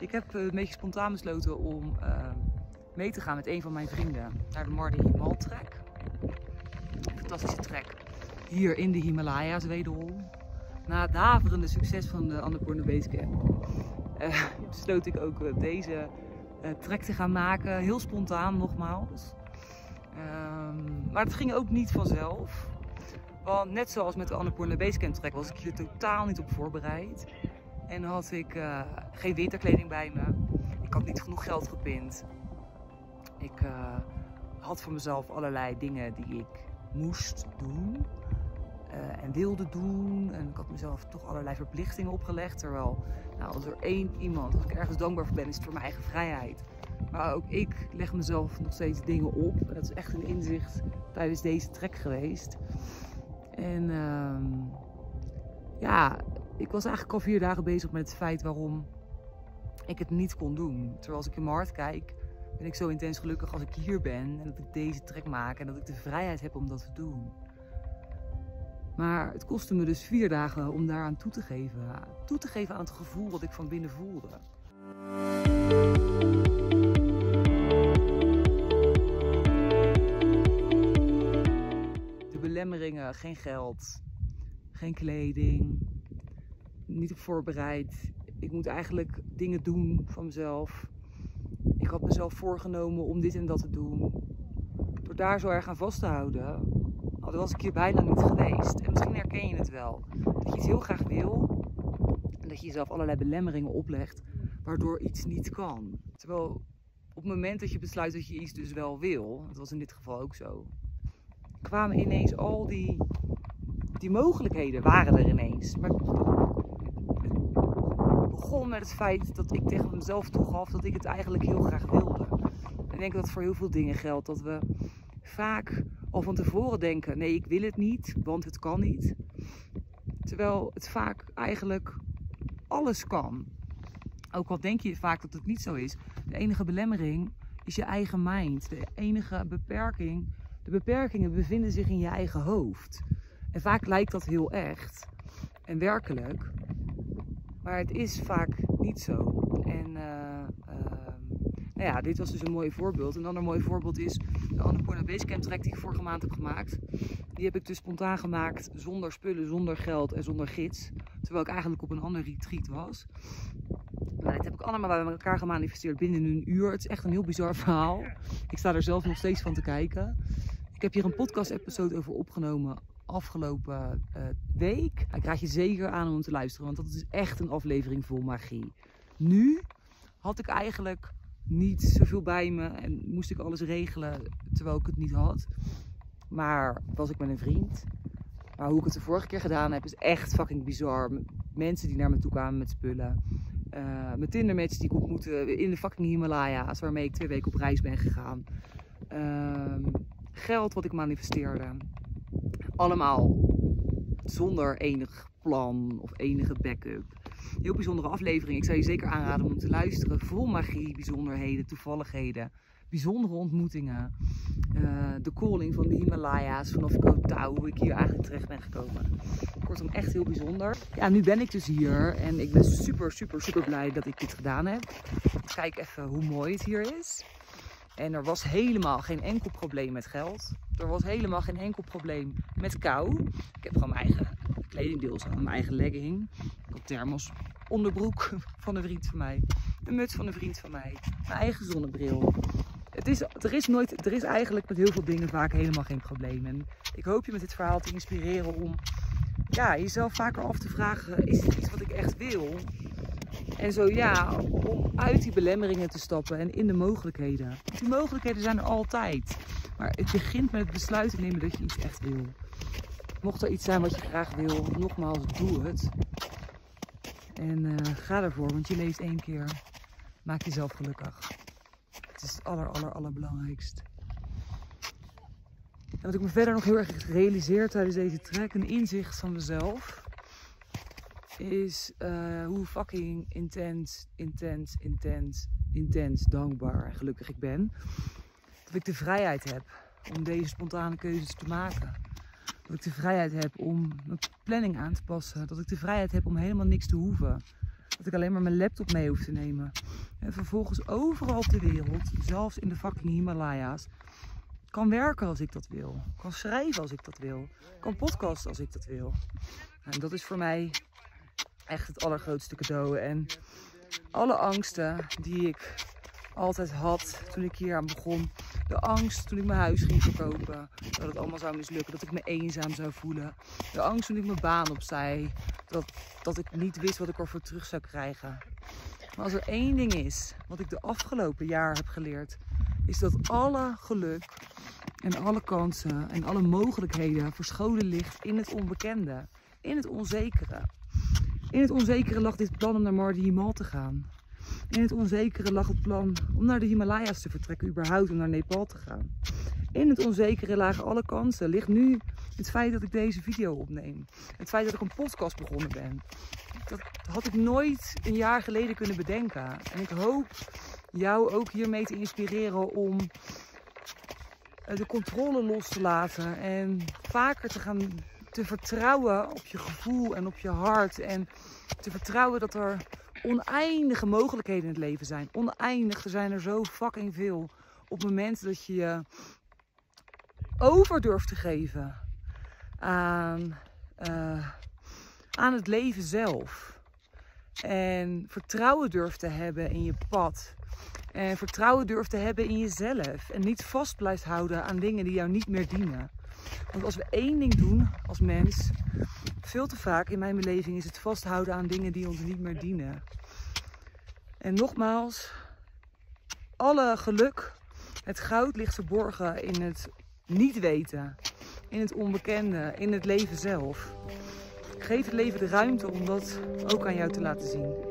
Ik heb eh, een beetje spontaan besloten om uh, mee te gaan met een van mijn vrienden naar de Mardi Himal Trek. Fantastische trek hier in de Himalaya's wederom. Na het daverende succes van de Annapurna Basecamp uh, besloot ik ook uh, deze uh, trek te gaan maken. Heel spontaan nogmaals. Um, maar het ging ook niet vanzelf. Want net zoals met de Annapurna Basecamp trek was ik hier totaal niet op voorbereid. En had ik uh, geen winterkleding bij me. Ik had niet genoeg geld gepind. Ik uh, had voor mezelf allerlei dingen die ik moest doen. Uh, en wilde doen. En ik had mezelf toch allerlei verplichtingen opgelegd. Terwijl, nou, als er één iemand, als ik ergens dankbaar voor ben, is het voor mijn eigen vrijheid. Maar ook ik leg mezelf nog steeds dingen op. Dat is echt een inzicht tijdens deze trek geweest. En uh, ja, ik was eigenlijk al vier dagen bezig met het feit waarom ik het niet kon doen. Terwijl als ik in mijn kijk, ben ik zo intens gelukkig als ik hier ben en dat ik deze trek maak en dat ik de vrijheid heb om dat te doen. Maar het kostte me dus vier dagen om daaraan toe te geven. Toe te geven aan het gevoel wat ik van binnen voelde. De belemmeringen, geen geld, geen kleding, niet op voorbereid. Ik moet eigenlijk dingen doen van mezelf. Ik had mezelf voorgenomen om dit en dat te doen. Door daar zo erg aan vast te houden, was ik hier bijna niet geweest. En misschien herken je het wel. Dat je iets heel graag wil en dat je jezelf allerlei belemmeringen oplegt waardoor iets niet kan. Terwijl op het moment dat je besluit dat je iets dus wel wil, dat was in dit geval ook zo, kwamen ineens al die, die mogelijkheden, waren er ineens. Maar begon met het feit dat ik tegen mezelf toegaf dat ik het eigenlijk heel graag wilde. Ik denk dat voor heel veel dingen geldt dat we vaak al van tevoren denken: nee, ik wil het niet, want het kan niet. Terwijl het vaak eigenlijk alles kan. Ook al denk je vaak dat het niet zo is. De enige belemmering is je eigen mind. De enige beperking, de beperkingen bevinden zich in je eigen hoofd. En vaak lijkt dat heel echt en werkelijk. Maar het is vaak niet zo. En uh, uh, nou ja, dit was dus een mooi voorbeeld. Een ander mooi voorbeeld is de Annapurna Basecamp trek die ik vorige maand heb gemaakt. Die heb ik dus spontaan gemaakt zonder spullen, zonder geld en zonder gids. Terwijl ik eigenlijk op een ander retreat was. Nou, dit heb ik allemaal bij elkaar gemanifesteerd binnen een uur. Het is echt een heel bizar verhaal. Ik sta er zelf nog steeds van te kijken. Ik heb hier een podcast episode over opgenomen afgelopen uh, week. Ik raad je zeker aan om te luisteren, want dat is echt een aflevering vol magie. Nu had ik eigenlijk niet zoveel bij me en moest ik alles regelen terwijl ik het niet had. Maar was ik met een vriend. Maar hoe ik het de vorige keer gedaan heb is echt fucking bizar. Mensen die naar me toe kwamen met spullen. Uh, mijn Tindermatch die ik ontmoette in de fucking Himalaya's waarmee ik twee weken op reis ben gegaan. Uh, geld wat ik manifesteerde. Allemaal zonder enig plan of enige backup heel bijzondere aflevering. Ik zou je zeker aanraden om te luisteren. Vol magie, bijzonderheden, toevalligheden, bijzondere ontmoetingen. Uh, de calling van de Himalaya's vanaf Koh Tao, hoe ik hier eigenlijk terecht ben gekomen. Kortom, echt heel bijzonder. Ja, nu ben ik dus hier en ik ben super, super, super blij dat ik dit gedaan heb. Kijk even hoe mooi het hier is. En er was helemaal geen enkel probleem met geld. Er was helemaal geen enkel probleem met kou. Ik heb gewoon mijn eigen kledingdeels mijn eigen legging. Ik thermos onderbroek van een vriend van mij. Een muts van een vriend van mij. Mijn eigen zonnebril. Het is, er, is nooit, er is eigenlijk met heel veel dingen vaak helemaal geen probleem. En ik hoop je met dit verhaal te inspireren om ja, jezelf vaker af te vragen: is dit iets wat ik echt wil? En zo ja, om uit die belemmeringen te stappen en in de mogelijkheden. Die mogelijkheden zijn er altijd. Maar het begint met het besluit te nemen dat je iets echt wil. Mocht er iets zijn wat je graag wil, nogmaals, doe het. En uh, ga ervoor, want je leeft één keer. Maak jezelf gelukkig. Het is het aller, aller, allerbelangrijkst. En wat ik me verder nog heel erg gerealiseerd tijdens deze trek, een inzicht van mezelf, is uh, hoe fucking intens, intens, intens, intens dankbaar en gelukkig ik ben. Dat ik de vrijheid heb om deze spontane keuzes te maken. Dat ik de vrijheid heb om mijn planning aan te passen. Dat ik de vrijheid heb om helemaal niks te hoeven. Dat ik alleen maar mijn laptop mee hoef te nemen. En vervolgens overal op de wereld, zelfs in de fucking Himalaya's, kan werken als ik dat wil. Kan schrijven als ik dat wil. Kan podcasten als ik dat wil. En dat is voor mij echt het allergrootste cadeau. En alle angsten die ik altijd had toen ik hier aan begon. De angst toen ik mijn huis ging verkopen. Dat het allemaal zou mislukken. Dat ik me eenzaam zou voelen. De angst toen ik mijn baan opzij. Dat, dat ik niet wist wat ik ervoor terug zou krijgen. Maar als er één ding is wat ik de afgelopen jaar heb geleerd. Is dat alle geluk en alle kansen en alle mogelijkheden verscholen ligt in het onbekende. In het onzekere. In het onzekere lag dit plan om naar Mardi Himal te gaan. In het onzekere lag het plan om naar de Himalaya's te vertrekken, überhaupt om naar Nepal te gaan. In het onzekere lagen alle kansen. Ligt nu het feit dat ik deze video opneem. Het feit dat ik een podcast begonnen ben. Dat had ik nooit een jaar geleden kunnen bedenken. En ik hoop jou ook hiermee te inspireren om eh, de controle los te laten. En vaker te gaan te vertrouwen op je gevoel en op je hart. En te vertrouwen dat er oneindige mogelijkheden in het leven zijn. Oneindig, er zijn er zo fucking veel. Op het moment dat je je over durft te geven aan, uh, aan het leven zelf. En vertrouwen durft te hebben in je pad. En vertrouwen durft te hebben in jezelf. En niet vast blijft houden aan dingen die jou niet meer dienen. Want als we één ding doen als mens, veel te vaak in mijn beleving is het vasthouden aan dingen die ons niet meer dienen. En nogmaals, alle geluk, het goud ligt verborgen in het niet weten, in het onbekende, in het leven zelf. Geef het leven de ruimte om dat ook aan jou te laten zien.